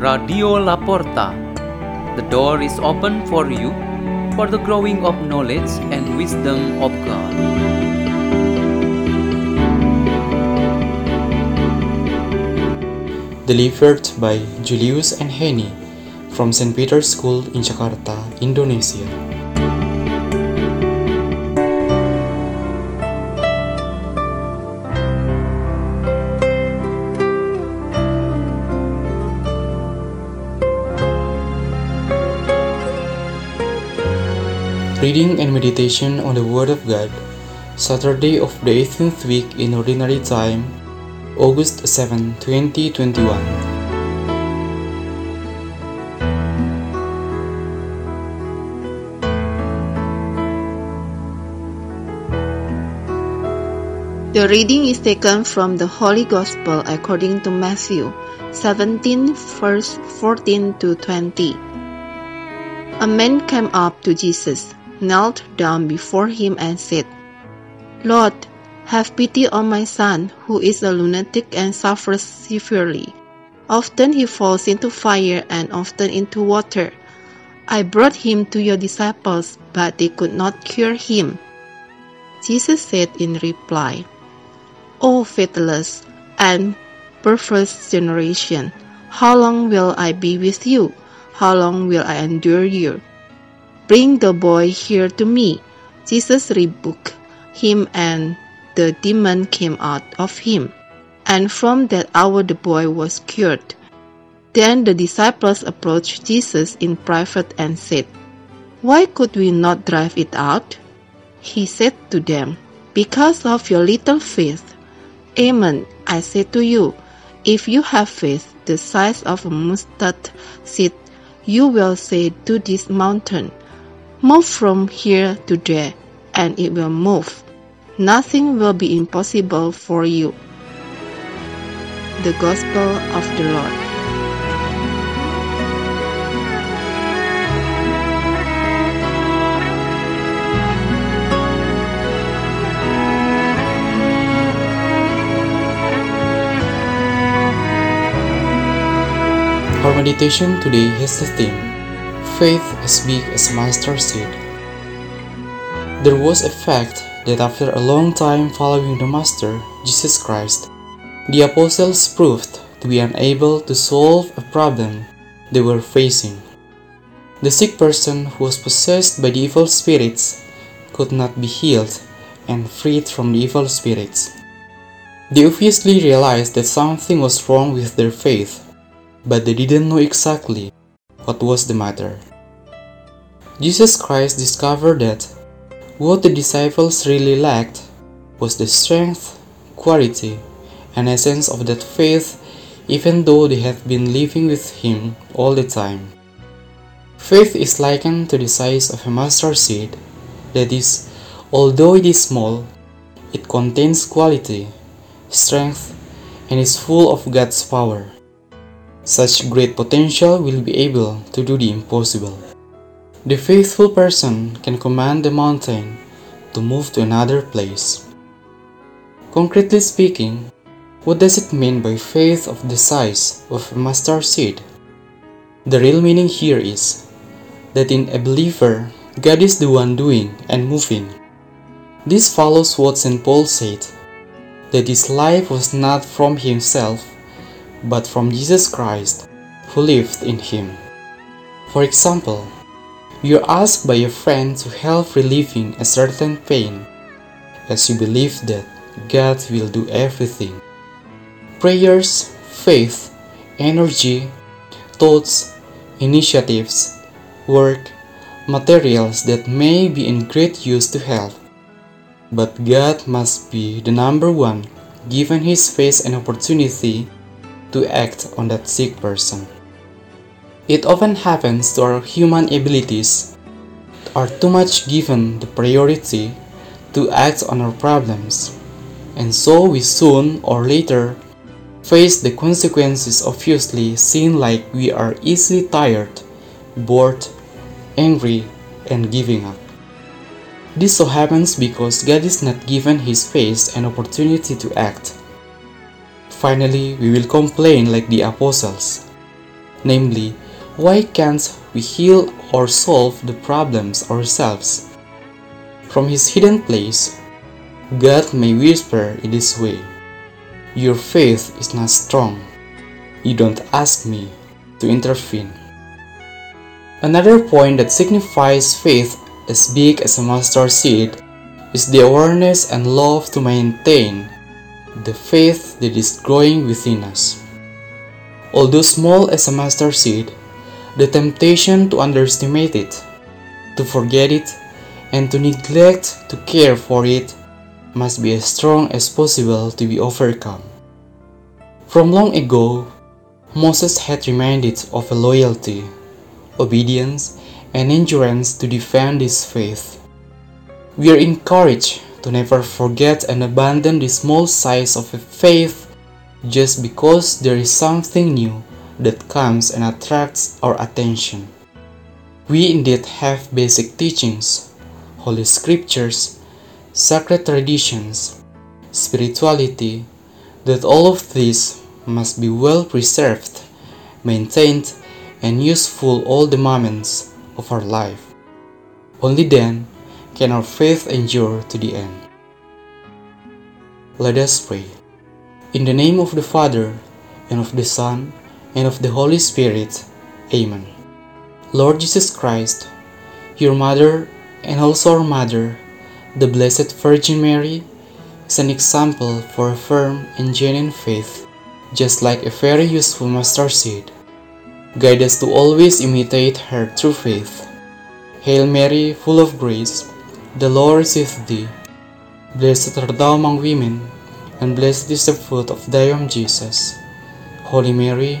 Radio Laporta. The door is open for you for the growing of knowledge and wisdom of God. Delivered by Julius and Henny from St. Peter's School in Jakarta, Indonesia. Reading and meditation on the Word of God, Saturday of the 18th week in Ordinary Time, August 7, 2021. The reading is taken from the Holy Gospel according to Matthew 17, verse 14 to 20. A man came up to Jesus, knelt down before him, and said, Lord, have pity on my son, who is a lunatic and suffers severely. Often he falls into fire and often into water. I brought him to your disciples, but they could not cure him. Jesus said in reply, O faithless and perverse generation, how long will I be with you? How long will I endure you? Bring the boy here to me. Jesus rebuked him, and the demon came out of him. And from that hour the boy was cured. Then the disciples approached Jesus in private and said, Why could we not drive it out? He said to them, Because of your little faith. Amen, I say to you, if you have faith the size of a mustard seed, you will say to this mountain, Move from here to there, and it will move. Nothing will be impossible for you. The Gospel of the Lord. Our meditation today has the theme Faith as Big as Mustard Seed. There was a fact that after a long time following the Master, Jesus Christ, the apostles proved to be unable to solve a problem they were facing. The sick person who was possessed by the evil spirits could not be healed and freed from the evil spirits. They obviously realized that something was wrong with their faith but they didn't know exactly what was the matter. Jesus Christ discovered that what the disciples really lacked was the strength, quality, and essence of that faith, even though they had been living with Him all the time. Faith is likened to the size of a mustard seed, that is, although it is small, it contains quality, strength, and is full of God's power. Such great potential will be able to do the impossible. The faithful person can command the mountain to move to another place. Concretely speaking, what does it mean by faith of the size of a mustard seed? The real meaning here is that in a believer, God is the one doing and moving. This follows what St. Paul said that his life was not from himself but from Jesus Christ who lived in him. For example, you are asked by a friend to help relieving a certain pain as you believe that God will do everything. Prayers, faith, energy, thoughts, initiatives, work, materials that may be in great use to help. But God must be the number one given his face an opportunity to act on that sick person. It often happens to our human abilities are too much given the priority to act on our problems, and so we soon or later face the consequences obviously seen like we are easily tired, bored, angry, and giving up. This so happens because God is not given his face an opportunity to act Finally, we will complain like the apostles. Namely, why can't we heal or solve the problems ourselves? From his hidden place, God may whisper in this way Your faith is not strong. You don't ask me to intervene. Another point that signifies faith as big as a mustard seed is the awareness and love to maintain the faith that is growing within us. Although small as a mustard seed, the temptation to underestimate it, to forget it, and to neglect to care for it must be as strong as possible to be overcome. From long ago, Moses had reminded of a loyalty, obedience, and endurance to defend his faith. We are encouraged to never forget and abandon the small size of a faith just because there is something new that comes and attracts our attention. We indeed have basic teachings, holy scriptures, sacred traditions, spirituality, that all of these must be well preserved, maintained, and useful all the moments of our life. Only then can our faith endure to the end. Let us pray. In the name of the Father, and of the Son, and of the Holy Spirit. Amen. Lord Jesus Christ, your Mother and also our Mother, the Blessed Virgin Mary, is an example for a firm and genuine faith, just like a very useful mustard seed. Guide us to always imitate her true faith. Hail Mary, full of grace, the Lord is with thee. Blessed art thou among women, and blessed is the fruit of thy womb, Jesus. Holy Mary,